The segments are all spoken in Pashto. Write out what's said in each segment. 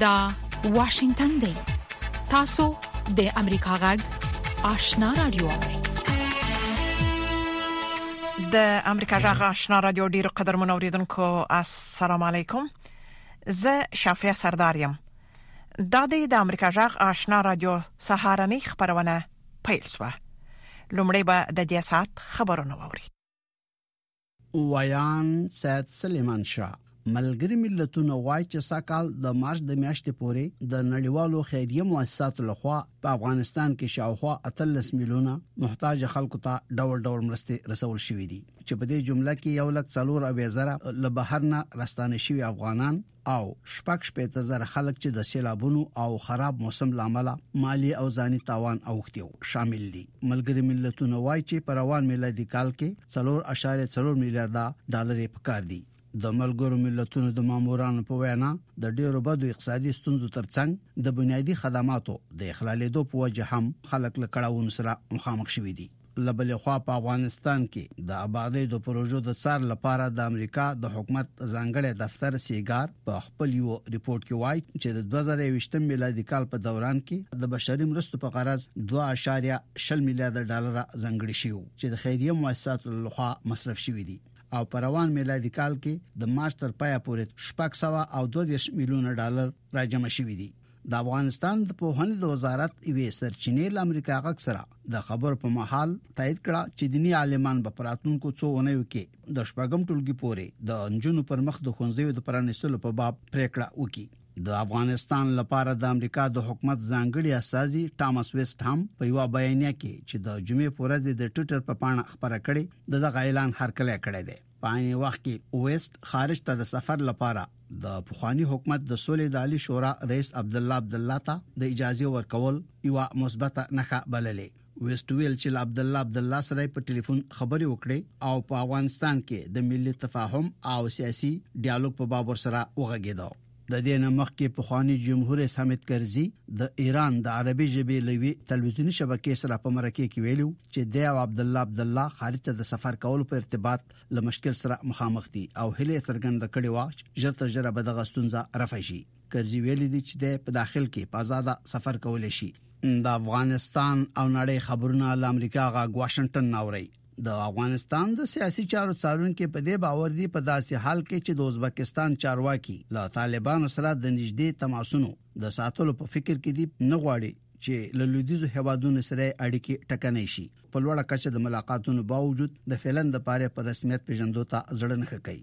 دا واشنگتن دی تاسو د امریکا غږ آشنا رادیو د امریکا غږ آشنا رادیو ډیر قدر منوریدونکو السلام علیکم زه شافیا سردار یم دا د امریکا غږ آشنا رادیو سهارنی خبرونه پیل شوه لومړی به د دې سات خبرونه ووري ویان سید سلیمان شاه ملګری ملتونه وایي چې ساکال د مارچ د میاشتې پورې د نړیوالو خیریه مؤسساتو لخوا په افغانستان کې شاوخوا 13 میلیونه محتاج خلکو ته ډول ډول مرستې رسول شوې دي چې په دې جمله کې یو لک څلور او زره له بهر نه راستانه شوی افغانان او شپږ شپېته زره خلک چې د سیلابونو او خراب موسم لامل مالی او ځاني تاوان اوښتیو شامل دي ملګری ملتونه وایي چې پر روان میلادي کال کې 3.4 میلیارډ ډالر یې پکار دي د ملګرو ملتونو د مامورانو په وینا د ډیرو بدو اقتصادي ستونزو ترڅنګ د بنیادي خدماتو د اخلالېدو په وجه هم خلک له کړهونو سره مخامخ شوي دي له بلې خوا په افغانستان کې د آبادۍ د پروژو د څار لپاره د امریکا د حکومت ځانګړی دفتر سیګار په خپل یو ریپورت کې وایي چې د 2020 میلادي کال په دوران کې د بشري مرستو په غرض 2.0 میلیارډ ډالر ځانګړي شي چې د خیریه مؤسساتو لخوا مصرف شوي دي او په روان میلادي کال کې د مارچ تر پایه پورې شپږ سوه او دوه دېرش میلیونه ډالر راجمع شوي دي د افغانستان د پوهنې د وزارت یوې سرچینې له امریکا غږ سره د خبر په محل تایید کړه چې دینی عالمان په پراتونکو څو ونیو کې د شپږم ټولګي پورې د انجونو پر مخ د خونځیو د پرانیستلو په باب پریکړه وکړي د افغانستان لپاره د امریکا د حکومت ځانګړي اساسي ټامس ویست هم په یو بیانیه کې چې د جمعې پورې د ټوئیټر په پاڼه خبره کړې دغه اعلان هرکلی کړی دی په عین وخت کې ویست خارج ته د سفر لپاره د پخوانی حکومت د سولې د عالی شورا رئیس عبد الله عبد الله ته د اجازه ورکول یو مثبته نخښه بللې ویست ویل چې عبد الله عبد الله سره په ټلیفون خبرې وکړې او په افغانستان کې د ملي تفاهم او سیاسي ډیالوګ په باب ورسره وغږیدو د دې نه مخکې پخوانی جمهور رئیس حامد کرزي د ایران د عربي ژبې لوي تلویزیوني شبکې سره په مرکه کې ویلو چې د او عبد الله عبد الله خارج ته د سفر کولو په ارتباط له مشکل سره مخامخ دي او هلي څرګنده کړې و چې ژر تر ژره به دغه ستونزه رفع شي کرزي ویلي دي چې د په داخل کې په آزاد سفر کول شي د افغانستان او نړۍ خبرونه له امریکا غا واشنگټن ناوري د افغانستان د سیاسي چارو څارونکو په دې باور دي په داسې حال کې چې د ازبکستان چارواکي له طالبانو سره د نږدې تماسونو د ساتلو په فکر کې دي نه غواړي چې له لویدیزو هوادونو سره اړیکې ټکنۍ شي په لوړه کچه د ملاقاتونو باوجود د فلن د پاره پر رسمیت پیژندو ته ځړنه کوي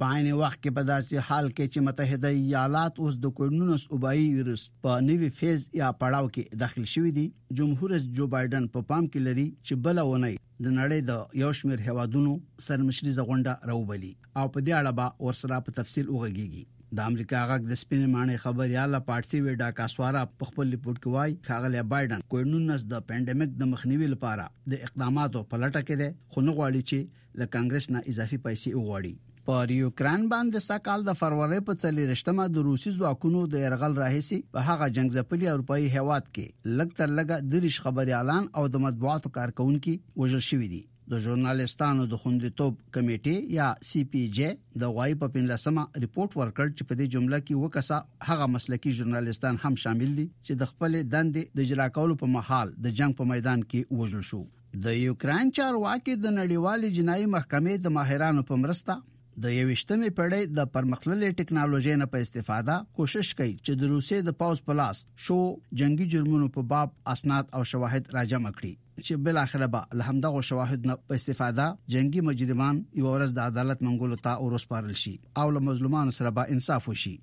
په عین وخت کې په داسې حال کې چې متحده ایالات اوس د کووډ 19 وبایي ویروس په نوي فیز یا پړاو کې داخل شوی دی جمهور رئیس جو بایډن په پام کې لري چې بل ونی د نړۍ د یو شمېر هوادونو سرمشري زغونډه راوبلی او په دې اړه به ورسره په تفصیل وغږیږي د امریکا غږ د سپینې ماڼۍ خبريال پارتي ویډا کاسوارا په خپل رپورت کې وایي ښاغلی بایدن کووډ 19 د پاندیمیک د مخنیوي لپاره د اقداماتو په لټه کې دی خو نه غواړي چې له کانګرس نه اضافي پیسې وغواړي پر یوکران باندې سکهال د فروری په څلورشتمه د روسي ځواکونو د يرغل راهیسي په هغه جنگ ځپلي اروپאי هیواد کې لږ تر لږه دریش خبريالان او د مطبوعاتو کارکونکي وژل شوي دي د ژورنالیستانو د خوندیتوب کمیټې یا سی پی جی د غوای په 15مه رپورت ورکړ چې په دې جمله کې وکسا هغه مسلکي ژورنالیستان هم شامل دي چې د خپل دندې د اجرا کولو په مهال د جنگ په میدان کې وژل شو د یوکران چارواکي د نړیوال جنایي محکمې د ماهرانو په مرسته د یوشتمې پیړۍ د پرمختللې ټکنالوژۍ نه په استفاده کوشش کوي چې د روسیې د پاوز پلاس شو جنگي جرمونو په باب اسناد او شواهد راجمع کړي چې بل اخر به له همدغه شواهد نه په استفاده جنگي مجرمان یو ورځ د عدالت منګولو ته ورسپارل شي او له مظلومانو سره به انصاف وشي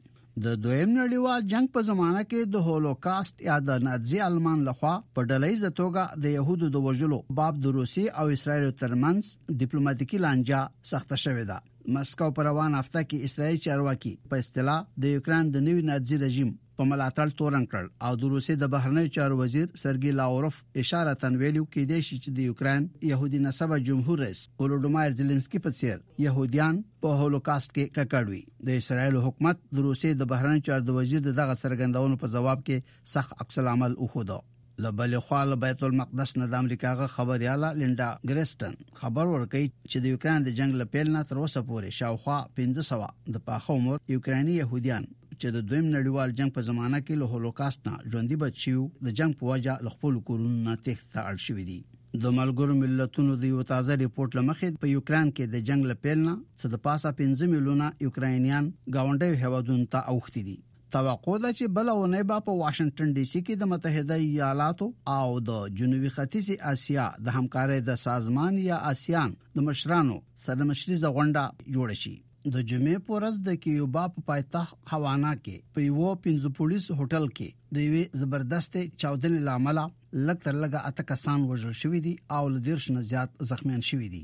د دویم نړیوال جنگ په زمانه کې د هولوکاست یا د نازي آلمان لخوا په ډلهییزه توګه د یهودو د وژلو باب د روسیې او اسرایل ترمنځ ډیپلوماټیکي لانجه سخته شوې ده مسکو په روان هفته کې اسرایل چارواکي په اصطلاح د یوکران د نوي نازي رژیم په ملاتړ تورن کړ او د روسیې د بهرنیو چارو وزیر سرګي لاوروف اشاره تن ویلو کې دی چې د یوکران يهودي نسبه جمهور رئیس اولودومایر زيلنسکي په څیر يهوديان په هولوکاست کې ککړوي د اسرایل حکومت د روسي د بهرنی چارو د وزیر دغه څرګندونو په جواب کې سخت عکس العمل وښوده لبل خو له بیت المقدس نه د امریکا غ خبرياله لیندا ګریسټن خبر ورکړي چې د یوکرين د جنگ له پیل نه تر اوسه پورې شاوخوا 1500 د پاخه عمر یوکرایني يهوديان چې د دویم نړیوال جنگ په زمانہ کې له هولوکاست نه ژوندۍ بچیو د جنگ په وجه له خپل کورونو نه تښت ته اړ شوې دي د ملګرو ملتونو د یو تازه ریپورت لمخې په یوکران کې د جنگ له پیل نه څه د پاسه 15 میلیونه یوکراینیان گاونډیو هیوادونو ته اوښتي دي توقع ده چې بل اونۍ به په واشنگټن ډي سي کې د متحده ایالاتو او د جنوبي ختیځې اسیا د همکارۍ د سازمان یا آسیان د مشرانو سره مشريزه غونډه جوړه شي د جمعې په ورځ د کیوبا په پایتخت هوانا کې په یو پنځه پولیس هوټل کې د یوې زبردستې چاودنې لامل لږ تر لږه اته کسان وژل شوې دي او له ډیر شنه زیات زخمیان شوې دي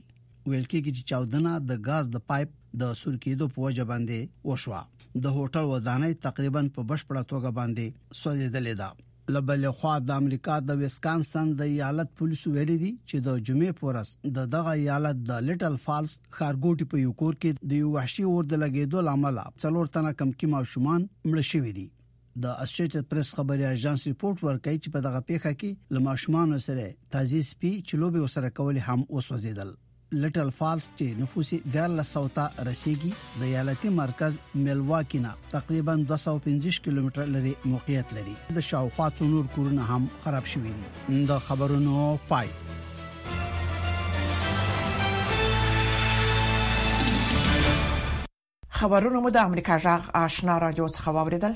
ویل کېږي چې چاودنه د غاز د پایپ د سور کېدو په وجه باندې وشوه د هوټل ودانۍ تقریبا په بشپړه توګه باندې سوځېدلې ده له بلې خوا د امریکا د ویسکانسن د ایالت پولیسو ویلي دي چې د جمعې په ورځ د دغه ایالت د لیټل فالز ښارګوټي په یو کور کې د یو وحشي اور د لګیدو لامل څلور تنه کم کې ماشومان مړ شوي دي د اسټریټډ پریس خبري اژانس ریپورت ورکړي چې په دغه پیښه کې لماشومان سره تازي سپي چلوبي وسره کول هم وسوځیدل لټل فالس چې نفوس یې 1300 ته رسیدي د ایالتي مرکز ملواکی نه تقریبا 215 کیلومتر لري موقعیت لري د شاوخوا څونور کورونه هم خراب شوي دي د خبرونو پای خبرونه مو د امریکا جغ آشنا رادیو څخه واوریدل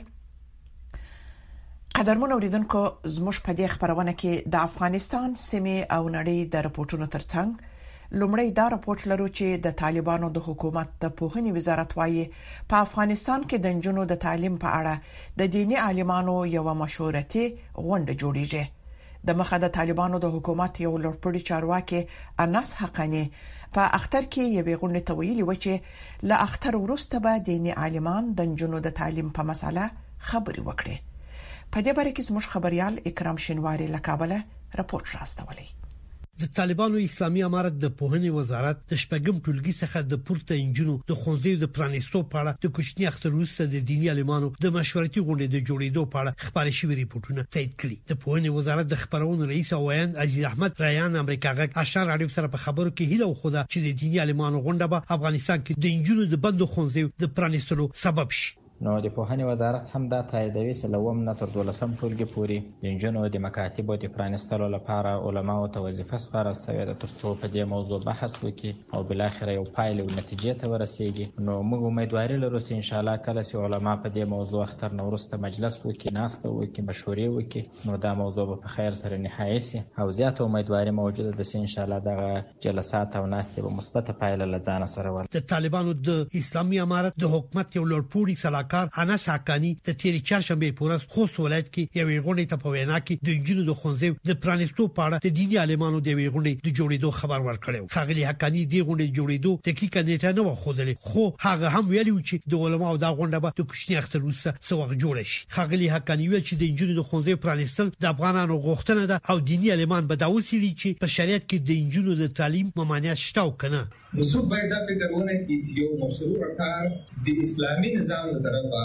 قدرمن اوریدونکو زموږ په دې خبرونه کې د افغانستان سیمه او نړۍ د رپورټونو ترڅنګ لومړی دا رپورت لرو چې د طالبانو د حکومت د پوهنې وزارت وايي په افغانستان کې د جنونو د تعلیم په اړه د دینی عالمانو یو مشورتي غونډه جوړیږي د مخه د طالبانو د حکومت یو لوړپوړي چارواکي انس حقانی په اختر کې یوې غونډې ته ویلي و چې له اختر وروسته به دیني عالمان د نجونو د تعلیم په مسئله خبرې وکړي. په دې باره کې زموږ خبریال اکرام شینواري له کابله رپورټ را استولی. د طالبانو اسلامي امارت د پوهنې وزارت د شپږم ټولګي څخه د پورته نجونو د ښوونځیو د پرانیستو په اړه د کوچني اختر وروسته د دیني عالمانو د مشورتي غونډې د جوړېدو په اړه خپاره شوي رپورټونه تایید کړي. د پوهنې وزارت د خبرونو رئیس او ویاند عزیز احمد ریان امریکا غږ اشار راډیو سره په خبرو کې هیله وښوده چې د دیني عالمانو غونډه به افغانستان کې د نجونو د بندو ښوونځیو د پرانیستلو سبب شي. نو د پوهنې وزارت هم دا تاییدوي چې له اووم نه تر دولسم ټولګي پورې د نجونو د مکاتیبو د پرانیستلو لپاره علماوو ته وظیفه سپارل شوې ده ترڅو په دې موضوع بحث وکړي او بالاخره یو پایلې او نتیجې ته ورسیږي نو موږ امیدواري لرو چې ان شاء الله کله چې علما په دې موضوع اختر نه وروسته مجلس وکړي ناسته وکړي مشورې وکړي نو دا موضوع به په خیر سره نهایي شي او زیاته امیدواري موجوده ده چې ان شاء الله دغه جلسات او ناستې به مثبته پایله له ځانه سره ولري د طالبانو د اسلامي امارت د حکومت یو لوړپوړي سلاکار انس حقاني د تیرې چهارشنبه په ورځ خوست ولایت کې یو غونډې ته په وینا کې د جنونو د خونځو د پرانیستو په اړه د دیني عالمانو د ویغونډې د جوړېدو خبر ورکړ ښاغلي حقاني دې غونډې جوړېدو دقیقه نېټه نه وه ښودلې، خو هغه هم ویلي و چې د علماوو دا غونډه به د کوچني اختر وروسته څه وخت جوړه شي. ښاغلي حقاني ویل چې د نجونو د ښوونځیو پرانېستل د افغانانو غوښتنه ده او دیني عالمان به دا وڅېړي چې په شریعت کې د نجونو د تعلیم ممانعت شته او که نه. نو څوک باید دا فکر ونه کړي چې یو مشروع کار د اسلامي نظام له طرفه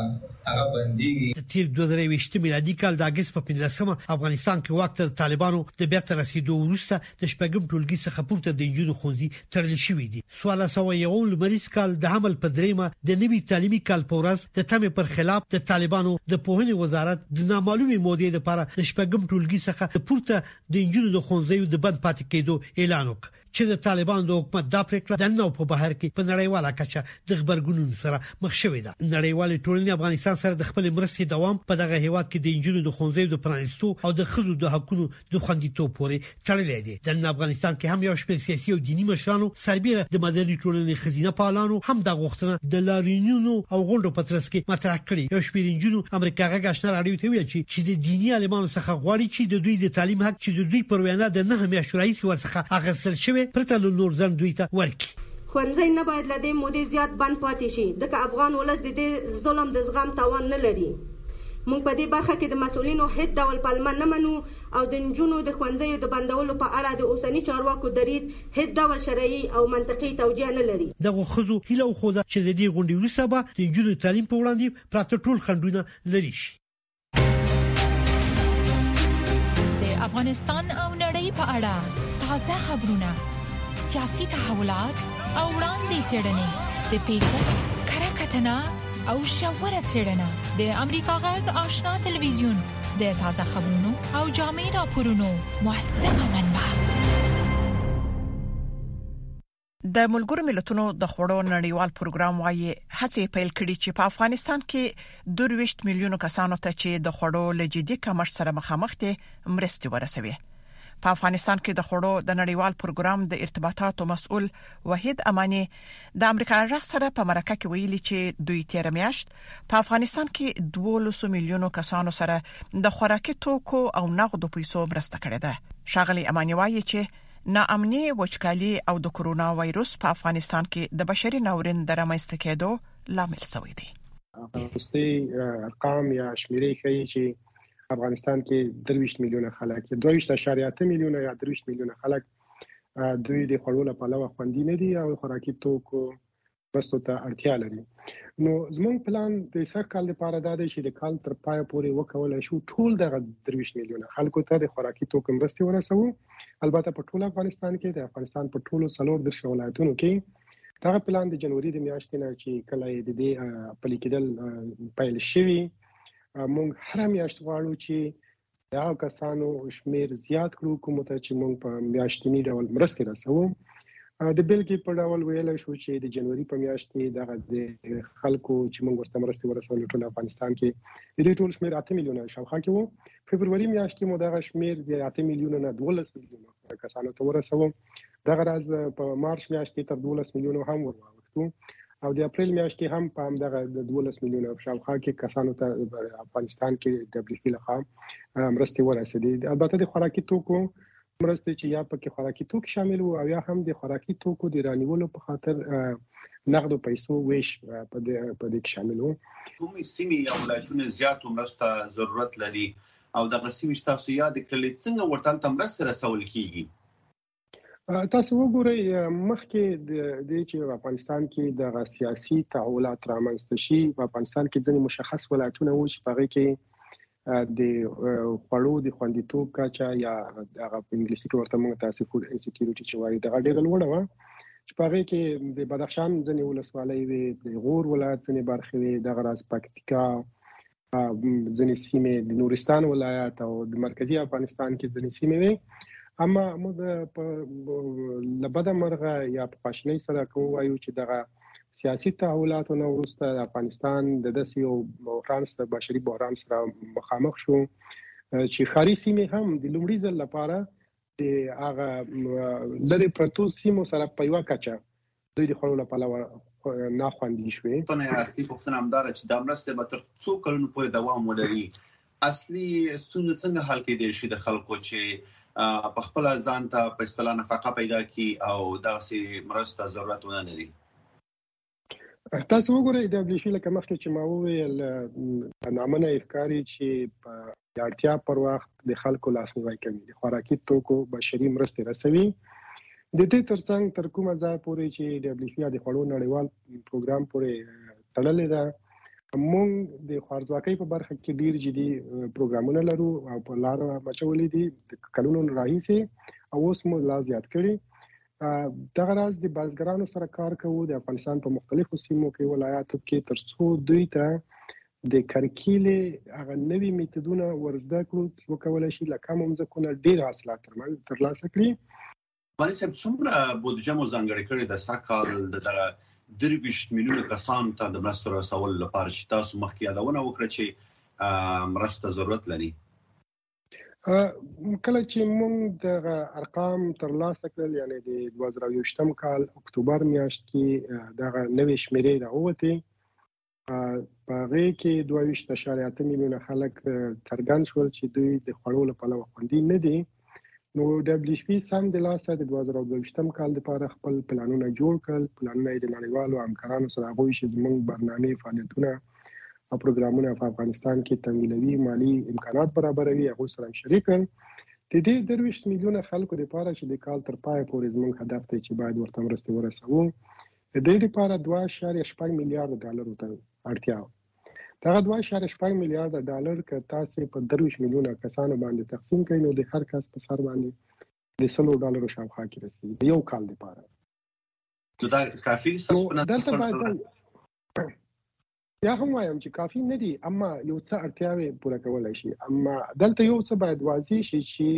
هغه بندېږي. د تېر دوه زره یوویشت میلادي کال د اګست په پنځلسمه افغانستان کې واک ته د طالبانو د بېرته رسېدو وروسته د شپږم ټولګي څخه پورته د انجونو ښوونځي تړل شوې دي سوال سو یو لمریز کال د حمل په دریمه د نوي تعلیمي کال په ورځ د تمه پر خلاف د طالبانو د پوهنې وزارت د نامعلومې مودې لپاره د شپږم ټولګي څخه پورته د انجونو د ښوونځي د بند پاتې کېدو اعلان وکړ چې د طالبانو د حکومت دا پریکړه د نو په بهر کې په نړیواله کچه د خبرګونون سره مخ شوې ده نړیوالې ټولنې افغانستان سره د خپل مرستې دوام په دغه هیواد کې د انجونو د خونځې د پرانستو او د خزو د حقوقو د خوندیتوب پورې تړلې دي د نن افغانستان کې هم یو شمېر سیاسي او دینی مشرانو سربېره د مدني ټولنې خزینه پالانو هم د غوښتنه د لارینونو او غونډو په ترڅ کې مطرح کړي یو شمېر انجونو امریکا غږ آشنا راډیو ته ویل چې د دینی عالمانو څخه غواړي چې د دوی د تعلیم حق چې د دوی پر وینا د نه میاشتو راهیسې ورڅخه اغستل شوی پرته له نور ځن دوی ته ورکړي ښوونځی نه باید له دې مودې زیات بند پاتې شي ځکه افغان ولس د دې ظلم د زغم توان نه لري موږ په دې برخه کې د مسؤلینو هېڅ ډول پلمه نه منو او د نجونو د ښوونځیو د بندولو په اړه د اوسني چارواکو درید هېڅ ډول شرعي او منطقي توجیه نه لري. دغو ښځو هیله وښوده چې له دې غونډې وروسته به د نجونو د تعلیم په وړاندې پراته ټول خنډونه لرې شي. د افغانستان او نړۍ په اړه تازه خبرونه، سیاسي تحولات او وړاندې څېړنې د پېښو کره کتنه او شاوره څېړنه د امریکا غږ آشنا تلویزیون د تازه خبرونو او جامع راپورونو موثقه منبع د ملګرو ملتونو د خوړو نړیوال پروګرام وايي هڅې پیل کړي چې په افغانستان کې 22 میلیونو کسانو ته چې د خوړو لجدي کمښت سره مخامخ دي مرستي ورسوي په افغانستان کې د خوړو د نړیوال پروګرام د ارتباطاتو مسؤل وحید امانی د امریکا غږ سره په مرکه کې ویلي چې دوی تیر میاشت په افغانستان کې 12 میلیونو کسانو سره د خوراکي توکو او نقدو پیسو مرسته کړې ده شاغلی امانی وایي چې ناامني وچکالي او د کورونا وایروس په افغانستان کې د بشري ناورین د رامنځته کېدو لامل شوی دی وروستي ارقام یا شمیرې ښیي چې افغانستان کې 23 میلیونه خلک 22.8 میلیونه یا 23 میلیونه خلک دوی د خوړو له پلوه خوندي نه دي او خوراکي توکو مرستو ته اړتیا لري نو زموږ پلان د سږ کال لپاره دا دی چې د کال تر پای پورې وکول شو ټول دغه 23 میلیونه خلکو ته د خوراکي توکو مرستې ورسوو البته په ټول افغانستان کې د افغانستان په ټولو څلور درش ولایتونو کې دا پلان د جنوري د میاشتې نه چې کله د دې پلي کېدل پیل شوی مونږ هر میاشت غواړو چې د هغه کسانو شمیر زیات کړو کوم ته چې موږ په میاشتنی ډول مرستې رسوو د بلګې په ډول ویل شو چې د جنوري په میاشت کې دغه د خلکو چې موږ ورته مرستې ورسول ټول افغانستان کې د دې ټول شمیر 8 میلیونه شاوخوا کې وو فبرवरी میاشت کې مو دغه شمیر د 8 میلیونه نه 12 میلیونه کسانو ته ورسوو دغه راز په مارچ میاشت کې تر 12 میلیونه هم ورواوه کې او د اپریل میاشت کې هم په همدغه د 12 میلیونه او شاوخوا کې کسانو ته افغانستان کې د دبليو لخوا مرستې ورسېدې البته د خوراکي توکو مرستې چې یا پکې خوراکي توکي شامل وو او یا هم د خوراکي توکو د رانیولو په خاطر نقدو پیسو ویش په دې کې شامل وو کومې سیمې یا ولایتونه زیات مرسته ضرورت لري او د غسیمې تاسو یاد کړل څنګه ورته مرسته رسول کیږي تاسو وګورئ مخکې د دې چې په افغانستان کې د سیاسي تحولات رامنځته شي په افغانستان کې ځینې مشخص ولایتونه وو چې په هغه کې د خوړو د خوندیتوب کچا یا هغه په انګلیسي کې ورته موږ تاسو فود انسیکیورټي چې وایي دا ډېر لوړه و چې په هغه کې د بدخشان ځنې ولسوالۍ وي د غور ولایت ځنې برخې وي د غراس پکتیکا ځنې سیمې د نورستان ولایت او د مرکزی افغانستان کې ځنې سیمې وي اما موږ په لبده مرغه یا په خواشنۍ سره کوو وایو چې دغه سیاسي تحولاتو نه وروسته افغانستان د داسې یو بحران سره بشري بحران سره مخامخ شو چې خاري سیمې هم د لومړي ځل لپاره د هغه لری پرتو سیمو سره په یو کچه دوی د خوړو له پلوه ناخوندي شوې. پنه اصلي پوښتنه همداره چې دا مرستې به تر څو کلونو پورې دوام ولري اصلي ستونزه څنګه حل کېدای شي د خلکو چې په خپل ځان ته په اصطلاح نفقه پیدا کی او داسې مرسته ضرورت ونه لري تاسو وګورئ د بلیشي لکه مخکې چې ما وویل نامنه افکاری چې په د اړتیا پر وخت د خلکو لاسنیوی کوي، د خوراکي توکو بشري مرستې رسوي. د دې ترڅنګ تر کومه ځای پورې چې ډبلیفیا د خوړو نړیوال پروګرام پورې تړلې ده مونږ د خوارځواکۍ په برخه کې ډیر جدي پروګرامونه لرو او په لار مچولې دي کلونو راهیسې او اوس مو لا زیات کړي دغه راز د بازګرانو سره کار کوو د افغانستان په مختلفو سیمو کې ولایاتو کې ترڅو دوی ته د کرکیلې هغه نوي میتودونه ورزده کړو چې وکولای شي له کمو مځکو نه ډیر حاصلات ترلاسه کړي بلې صاحب څومره بودجه مو ځانګړې کړې ده سږکال د دغه درویش میلیونه کسان ته د مرستو رسول لپاره چې تاسو مخکې یادونه وکړه چې مرسته ضرورت لري کله چې موږ د ارقام ترلاسه کړل یعنی د 2020 کال اکتوبر میاشت کې دغه نوې شمیرې راوته په هغه کې 22.8 میلیونه خلک ترګن شول چې دوی د خوړو له پلوه خوندي نه دي نو دبليو اف پی سم د لاسه د 2022 کال لپاره خپل پلانونه جوړ کړل پلانونه د نړیوالو همکارانو سره غوښتي چې زموږ برنامه فعالیتونه او پروګرامونه په افغانستان کې تمویلوي مالی امکانات برابروي هغه سره شریک کړل د دې درویش میلیونه خلکو لپاره چې د کال تر پای پورې زموږ هدف دی چې باید ورته مرسته ورسوو د دې لپاره دوه اعشاریه شپږ میلیارده ډالرو ته اړتیا وه. دغه دوه اعشاریه شپږ میلیارده ډالر که تاسې په درویشت میلیونه کسانو باندې تقسیم کړئ نو د هر کس په سر باندې د سلو ډالرو شاوخوا کې رسیږي د یو کال لپاره. نو دا کافي دي ستاسو په نظر؟ بیا هم وایم چې کافي نه دي اما یو څه اړتیاوې پوره کولای شي اما دلته یو څه باید واضح شي چې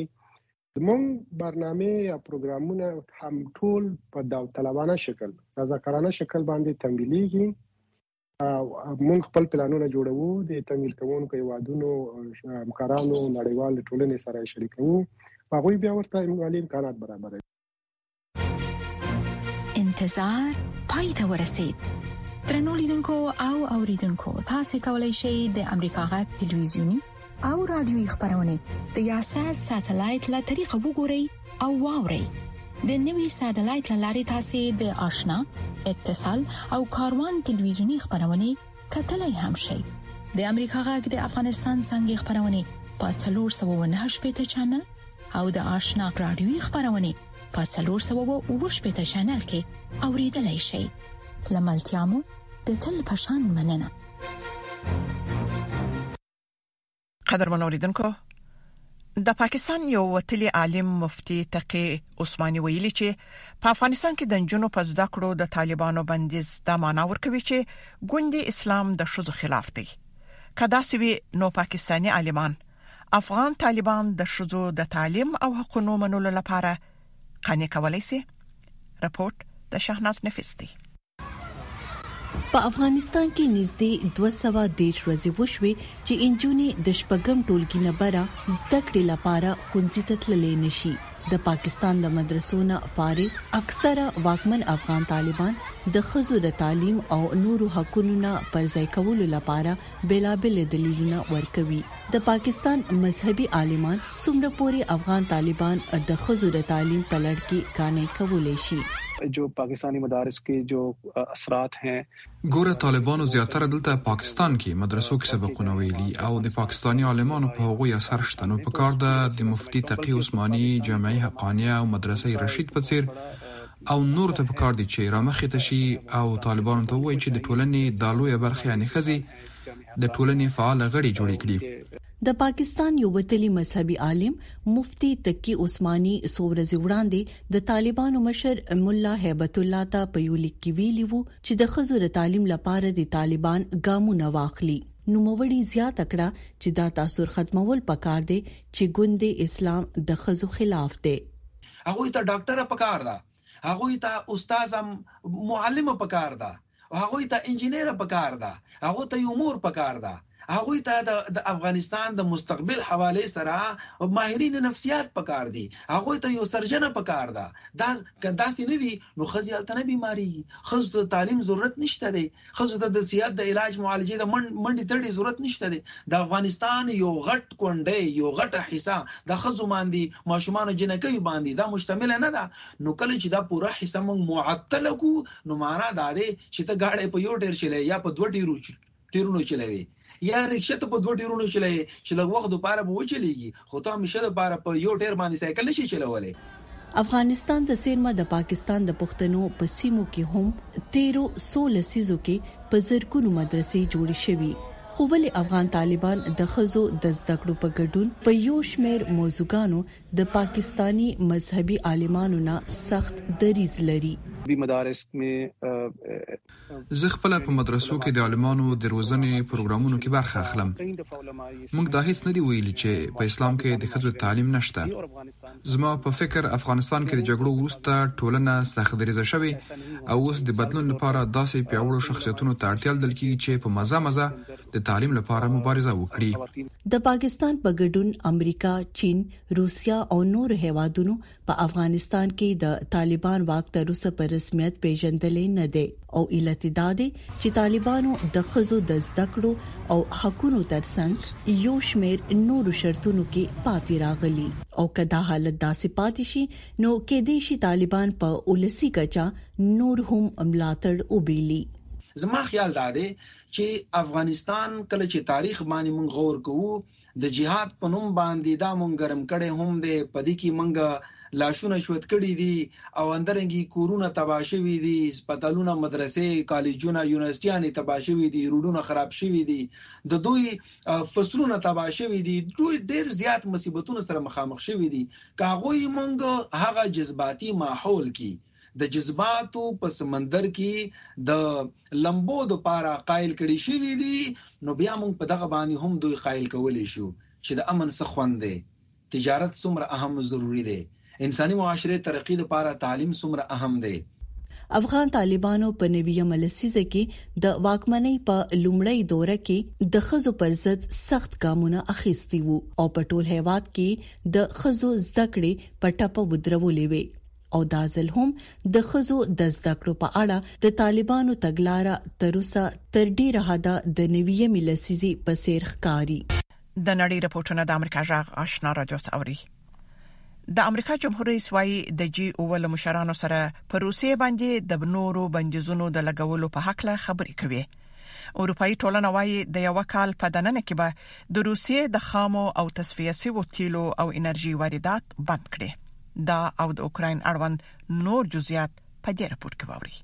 زمونږ برنامه یا پروګرامونه هم ټول په داوطلبانه شکل رضاکارانه شکل باندې تمویلېږي مونږ خپل پلانونه جوړوو د تمویل کوونکو هیوادونو همکارانو نړیوال ټولنې سره شریکوو هغوی بیا ورته مالي امکانات برابروي انتظار پای ته ورسید ترنو لیدونکو او اوریدونکو تاسو کولی شئ د امریکا غا ټلویزیونی او رادیوي خبرونه د یاسر ساتلایت له طریقو وګورئ او واورئ د نوي ساتلایت لارې تاسو د آشنا اتصال او کاروان ټلویزیونی خبرونه کتلای هم شئ د امریکا غږ د افغانستان څنګه خبرونه په 309 پټ چنل او د آشنا رادیوي خبرونه په 309 پټ چنل کې اوریدلای شئ لملتيامو د تل پشان مننه قدرمن اوریدونکو د پاکستان یو وتلی عالم مفتی تقی عثماني ویلي چې په افغانستان کې د جنونو په زده کړو د طالبانو بندیز دا معنی ورکوي چې ګوندی اسلام د شوزو خلاف دی کدا سوي نو پاکستانی عالمان افغان طالبان د شوزو د تعلیم او حقوقو منلو لپاره قانع کولای شي رپورت د شاهناز نفیس دی په افغانستان کې نږدې 213 ورځې وشوې چې انجونې د شپږم ټولګي نه بره زده کړې لپاره خونځي ته تللې نشي د پاکستان د مدرسو نه فارغ اکثره واکمن افغان طالبان د خزو د تعلیم او نورو حقوقو نه پرځای کولو لپاره بیلابیل دلیلونه ورکوي د پاکستان مذهبي عالمان څومره پوري افغان طالبان د خزو د تعلیم په لړ کې قانع کولای شي. جو پاکستاني مدارس کې جو اثرات هې. ګوره طالبانو زیاتره دلته پاکستان کې مدرسو کې سبقونه ویلي او د پاکستاني عالمانو په هغوی اثر شته نو پکار ده د مفتي تقي عثماني، جامعي حقانیه او مدرسه رشید په څیر او نورو ته په کار دي چې رامخې ته شي او طالبانو ته ووايي چې د ټولنې دا لويه برخه يعنې ښځې د ټولنې فعاله غړې جوړې کړي. د پاکستان يو وتلي مذهبي عالم مفتي تقي عثماني څو ورځې وړاندې د طالبانو مشر ملا هيبت الله ته په يو ليک کې ويلي وو چې د ښځو د تعليم لپاره دې طالبان ګامونه واخلي. نوموړي زياته کړه چې دا تاثر ختمول پکار دی چې ګوندې اسلام د ښځو خلاف دی. هغوی ته ډاکټره پکار ده هغوی ته استاد معلم پکار ده هغوی ته انجنیر پکار ده هغوی ته یو مور پکار ده هغوی ته د افغانستان د مستقبل حواله سره ماهرین نفسیات پکار دي هغوی ته یو سرجنه پکار ده دا داسې نه وي نو خزي التنه بیماری خزو ته تعلیم ضرورت نشته دی ښځو ته د صحت د علاج معالجې د منډې تړې ضرورت نشته دی د افغانستان یو غټ کونډۍ یو غټه حصه د ښځو باندې ماشومانو جنکۍ باندې دا مشتمله نه ده نو کله چې دا پوره حصه موږ معطل کو نو معنا دا دی چې ته ګاډی په یو ټیر چلې یا په دوه ټیرو ټیرونو چلوي یا رکشه ته په دوه ټیرونو چلایې چې لږ وخت لپاره به وچلیږي خو ته همیشه لپاره په یو ټیر باندې سایکل نشي چلولی. افغانستان د څېرمه د پاکستان د پښتنو په سیمو کې هم تېرو څو لسیزو کې په زرګونو مدرسې جوړې شوي، خو ولې افغان طالبان د ښځو د زده کړو په ګډون په یو شمېر موضوعګانو د پاکستاني مذهبي عالمانو نه سخت دریځ لري؟ بی مدارس می زه خپله په مدرسو کې د عالمانو د روزنې پروګرامونو کې برخه اخلم. موږ دا هېڅ نه دي ویلي چې په اسلام کې د ښځو تعلیم نه شته. زما په فکر افغانستان کې د جګړو وروسته ټولنه سخت دریځه شوې او اوس د بدلون لپاره داسې پیاوړو شخصیتونو ته اړتیا لیدل کېږي چې په مزه مزه د تعلیم لپاره مبارزه وکړي. د پاکستان په ګډون امریکا، چین، روسیه او نورو هېوادونو په افغانستان کې د طالبان واک تر اوسه په رسمیت پیژندلې نه دی او علت دا دی چې طالبانو د خزو د زده کړو او حقونو ترڅنګ یو شمیر نورو شرطونو کې پاتې راغلي او کدا حالت داسې پاتې شي نو کې دې شي طالبان په ولسی کچا نور هم ملاتړ وبېلي زما خیال دا دی چې افغانستان کله چې تاریخ باندې مونږ غور کوو د جهاد په نوم باندی دا مونږ ګرم کړی هم دی په دی کی مونږ لاشونه شوت کړی دی او اندرنګی کورونه تباه شوی دی هسپتالونه مدرسی کالجونه یونیورسټیانی تباه شوی دی روډونه خراب شوی دی د دوی فصلونه تباه شوی دی دوی ډیر زیات مصیبتونه سره مخامخ شوی دی که هغوی مونږ هغه جذباتی ماحول کی د جذباتو په سمندر کې د لمبو د پاره قائل کړي شوي دي نو بیا موږ په دغه باندې هم دوی قائل کولی شو چې د امن څه خوند دی تجارت څومره اهم او ضروري دی انساني معاشره ترقی د پاره تعلیم څومره اهم دی افغان طالبانو په نویمه لسیزه کې د واکمنۍ په لومړۍ دوره کې د خزو پر ضد سخت ګامونه اخیستي وو او په ټول هیواد کې د خزو زده کړې په ټپه ودرولې وې او دا ځل هم د ښځو د زده کړو په اړه د طالبانو تګلاره تر اوسه تر ډیره حده د نویمې لسیزې په څیر ښکاري د نړۍ رپورټونه د امریکا جغ آشنا رادیو څوري د امریکا جمهور رئیس وايي د جی او ول مشرانو سره په روسیې باندې د نورو بندیزونو د لګولو په حق له خبرې کوي اروپאيي ټولنه وايي د یو کال په دننه کې به د روسیې د خامو او تصفیه شویو تیلو او انرژي واردات بند کړي دا او د اوکرين اړوند نور جزئیات په دې راپور کې واوري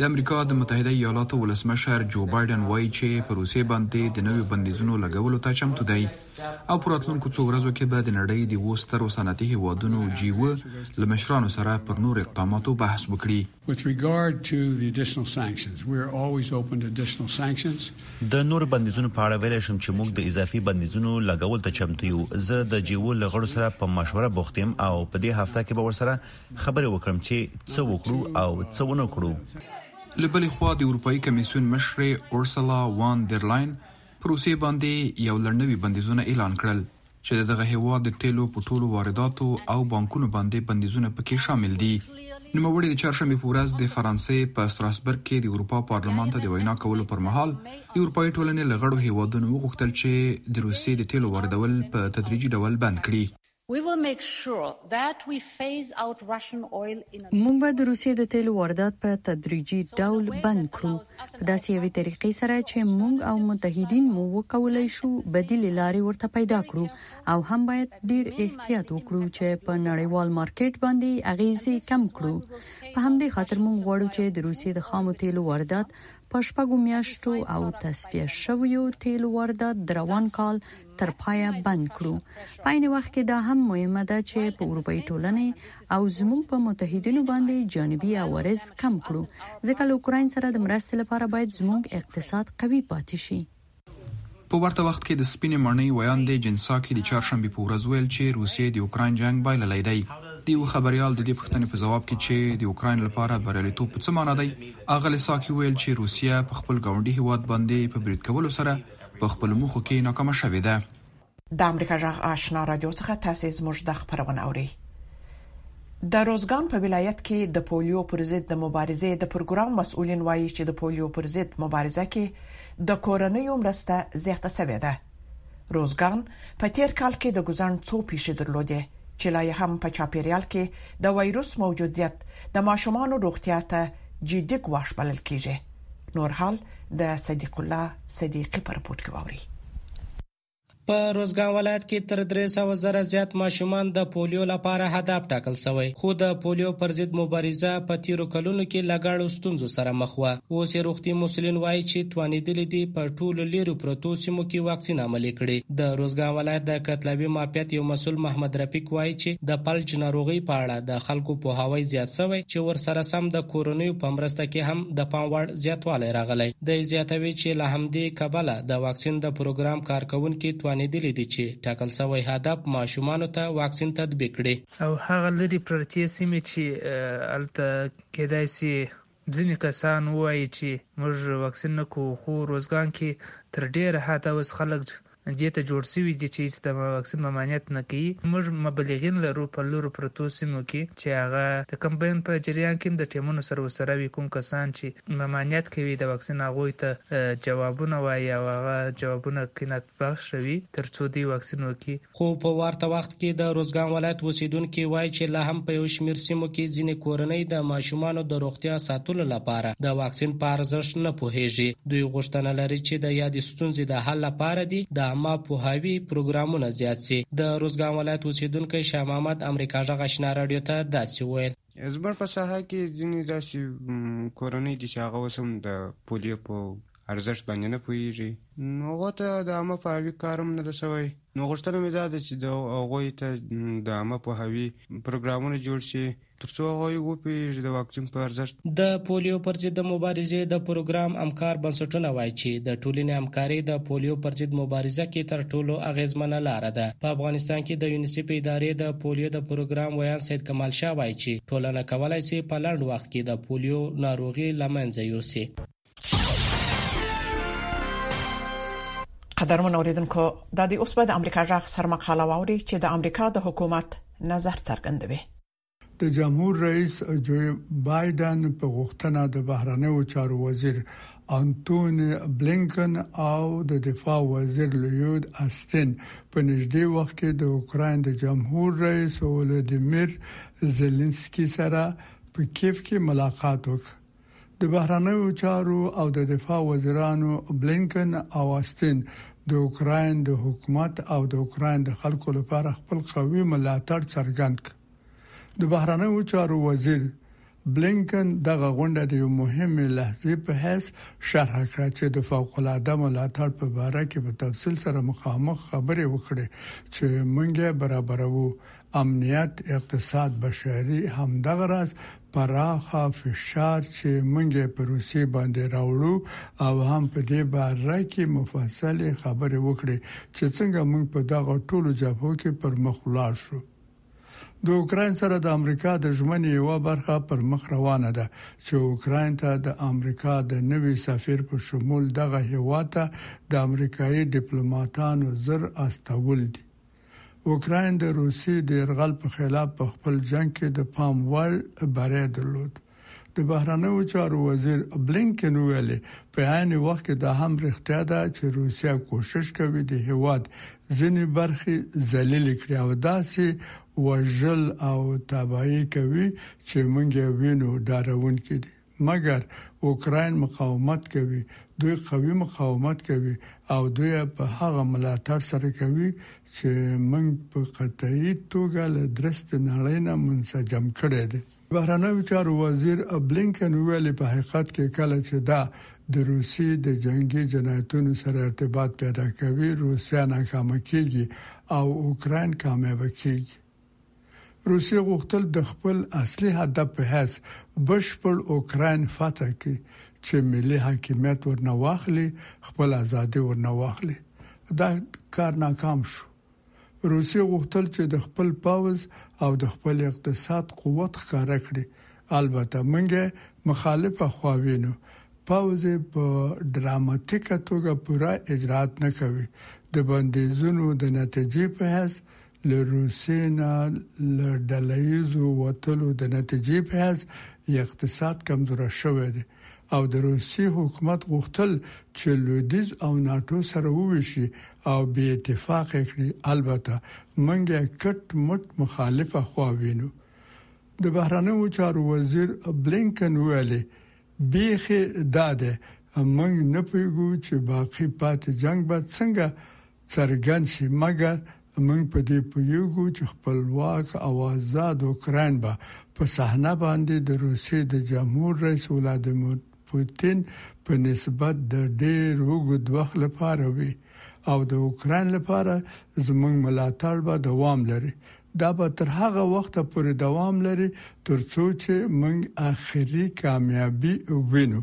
د امریکا د متحده ایالاتو ولسمشر جو بایدن وایي چې په روسیې باندې د نویو بندیزونو لګولو ته چمتو دی او پر راتلونکو څو ورځو کې به د نړۍ د وو سترو صنعتي هیوادونو جیو له مشرانو سره پر نور اقداماتو بحث وکړي د نورو بندیزونو په اړه ویلی شم چې موږ د اضافي بندیزونو لګولو ته چمتو یو. زه د جي او له غړو سره په مشوره بوخت یم او په دې هفته کې به ورسره خبرې وکړم چې څه وکړو او څه ونه کړو. له بلې خوا د اروپايي کمېسیون مشرې اورسلا وان دېرلاین پر روسیې باندې یو لړ نوي بندیزونه اعلان کړل. چې د دغه هېواد د تېلو په ټولو وارداتو او بانکونو باندې بندیزونه په کې شامل دي. نوموړي د چهارشنبې په ورځ د فرانسې په ستراسبرګ کې د اروپا پارلمان ته د وینا کولو پر مهال د اروپایي ټولنې له غړو هېوادونو وغوښتل چې د روسیې د تېلو واردول په تدریجي ډول بند کړي. موږ به د روسیې د تېلو واردات په تدریجي ډول بند کړو. په داسې یوې طریقې سره چې موږ او متحدین مو وکولای شو بدیل لارې ورته پیدا کړو او هم باید ډیر احتیاط وکړو چې په نړیوال مارکیټ باندې اغیزې کم کړو په همدې خاطر موږ غواړو چې د روسیې د خامو تیلو واردات په شپږو میاشتو او تصفیه شویو تیلو واردات د روان کال تر پایه بند کړو په عین وخت کې دا هم مهمه ده چې په اروپאי ټولنې او زموږ په متحدینو باندې جانبي عوارض کم کړو ځکه له اوکراین سره د مرستې لپاره باید زموږ اقتصاد قوي پاتې شي په ورته وخت کې د سپینې ماڼۍ ویاندې جن ساکي د چهارشنبې په ورځ ویل چې روسیې د اوکراین جنګ بایللی دی د یو خبریال د دې پوښتنې په ځواب کې چې د اوکراین لپاره بریالیتوب په څه معنی دی اغلې ساکي ویل چې روسیه په خپل ګاونډي هیواد باندې په برید کولو سره په خپلو موخو کې ناکامه شوې ده. د امریکا غږ آشنا رادیو څخه تاسو زموږ د خپرونه اورئ. د روزګان په ولایت کې د پولیو پر ضد د مبارزې د پروګرام مسؤلین وایي چې د پولیو پر ضد مبارزه کې د کورنیو مرسته زیاته شوې ده. روزګان په تیر کال کې د ګوزڼ څو پیښې درلودې چې لا یې هم په چاپیریال کې د وایروس موجودیت د ماشومانو روغتیا ته جدي ګواښ بلل کیږي. نور حال د صدیق الله صدیقي په رپورټ کې واوري. په روزګان ولایت کې تر درې سوه زره زیات ماشومان د پولیو لپاره هدف ټاکل شوی، خو د پولیو پر ضد مبارزه په تېرو کلونو کې له ګڼو ستونزو سره مخ وه. اوس یې روغتي مسولین وايي چې توانېدلي دي په ټولو لیرې پرتو سیمو کې واکسین عملي کړي. د روزګان ولایت د کتلاوي معافیت یو مسول محمد رفیق وايي چې د فلج ناروغۍ په اړه د خلکو پوهاوی زیات شوی چې ورسره سم د کورنیو په مرسته کې هم د پام وړ زیاتوالی راغلی دی زیاتوي چې له همدې کبله د واکسین د پروګرام کارکوونکي توانیدلي دي چې ټاکل شوی هدف ماشومانو ته واکسین تطبیق کړي. او هغه لرې پرتې سیمې چې هلته کیدای شي ځینې کسان ووایي چې موږ واکسین نه کوو خو روزګان کې تر ډیره حده اوس خلک دې ته جوړ شوي دي چې هیڅ د واکسین ممانعت نه کوي. موږ مبلغین لرو په لرو پرتو سیمو کې چې هغه د کمپاین په جریان کې هم د ټیمونو سره ورسره وي کوم کسان چې ممانعت کوي د واکسین هغوی ته جوابونه وایي او هغه جوابونه قناعت بخشه وي تر څو دوی واکسین وکړي. خو په ورته وخت کې د روزګان ولایت اوسېدونکي وایي چې لا هم په یو شمېر سیمو کې ځینې کورنۍ د ماشومانو د روغتیا ساتلو لپاره د واکسین په ارزښت نه پوهېږي. دوی غوښتنه لري چې د یادې ستونزې د حل لپاره دې د عامه پوهاوي پروګرامونه زیات شي. د روزګان ولایت اوسېدونکی شاه محمد امریکا غږ اشنا راډیو ته داسې وویل. زموږ په ساحه کې ځینې داسې کورنۍ دي چې هغه اوس هم د پولیو په ارزښت باندې نه پوهېږي نو هغو ته د عامه پوهاوي کار هم نه ده سوی نو غوښتنه مې دا ده چې د هغوی ته د عامه پوهاوي پروګرامونه جوړ شي تر څو هغوی وپوهېږي د واکسین په ارزښت. د پولیو پر ضد د مبارزې د پروګرام همکار بنسټونه وایي چې د ټولنې همکاري د پولیو پر ضد مبارزه کې تر ټولو اغېزمنه لاره ده. په افغانستان کې د یونیسف ادارې د پولیو د پروګرام ویاند سید کمال شاه وايي چې ټولنه کولای شي په لنډ وخت کې د پولیو ناروغي لمنځه یوسي قدرمن اوریدونکو د دې اوس په د امریکا ځخ سرمقاله ووري چې د امریکا د حکومت نظر څرګندوي د جمهور رئیس جو بایدن په غوښتنه د بهرنیو چارو وزیر انتوني بلینکن او د دفاع وزیر لیود استین په نږدې وخت کې د اوکراین د جمهور رئیس ولودیمیر زیلینسکي سره په کیف کې ملاقات وکړ. د بهرنیو چارو او د دفاع وزیرانو بلینکن او استین د اوکراین د حکومت او د اوکراین د خلکو لپاره خپل قوي ملاتړ څرګند کړ. د بهرنیو چارو وزیر بلینکن دغه غونډه د یو مهمه لحظې په حیث شرح کړه چې د فوق العاده ملاتړ په اړه کې په تفصیل سره مخامخ خبرې وکړي چې مونږه برابرو امنیت اقتصاد بشري همدغه راز پراخه فشار چې مونږه په روسي باندې راوړو او هم په دې باره کې مفصل خبرې وکړي چې څنګه مونږ په دغه ټولو جبهو کې پر مخ ولاړ شو د اوکراین سره د امریکا د ژمنې یوه برخه پر مخ روانه ده چې اوکراین ته د امریکا د نوي سفیر په شمول دغه هیواد ته د امریکایي ډیپلوماټانو زر استول دي اوکراین د روسي د يرغل په خلاف په خپل جنگ کې د پام وړ بری درلود د بهرنیو چارو وزیر بلینکن ویل په عین وخت کې دا هم رښتیا ده چې روسیا کوشش کوي د هیواد ځینې برخې ذلیل کړي او داسې وژل او تباہي کوي چې مونږ وینو ډارون کې دي مګر اوکراین مقاومت کوي دوی قوي مقاومت کوي او دوی په هغه ملاتړ سره کوي چې مونږ په قطعي توګه له درست نړۍ نه منسجم کړي دي بهرنیو چارو وزیر بلینکن وویل، په حقیقت کې کله چې دا د روسیې د جنګي جنایتونو سره ارتباط پیدا کوي، روسیه ناکامه کیږي او اوکراین کامیابه کیږي. روسیې غوښتل د خپل اصلي هدف په حیث بشپړ اوکراین فتح کړي، چې ملي حاکمیت ورنه واخلي، خپله ازادي ورنه واخلي. دا کار ناکام شو. روسیې غوښتل چې د خپل پوځ او د خپل اقتصاد قوت ښکاره کړي، البته موږ یې مخالفه خوا وینو، پوځ یې په ډراماتیکه توګه پوره اجراات نه کوي، د بندیزونو د نتیجې په حیث، له روسیې نه له ډله ییزو وتلو د نتیجې په حیث یې اقتصاد کمزوری شوی دی او د روسیې حکومت غوښتل چې لویدیځ او ناټو سره وویشي او بې اتفاقه یې کړي، البته موږ یې کټ مټ مخالفه خوا وینو. د بهرنیو چارو وزیر بلینکن وویل، بیخې دا دی، موږ نه پوهیږو چې باقي پاتې جنګ به څنګه څرګند شي، مګر موږ په دې پوهیږو چې خپلواک او ازاد اوکراین به په صحنه باندې د روسیې د جمهور رئیس ولادیمیر پوتین په نسبت د ډیر اوږد وخت لپاره وي او د اوکراین لپاره زموږ ملاتړ به دوام لري. دا به تر هغه وخته پورې دوام لري ترڅو چې موږ اخري کامیابي ووینو.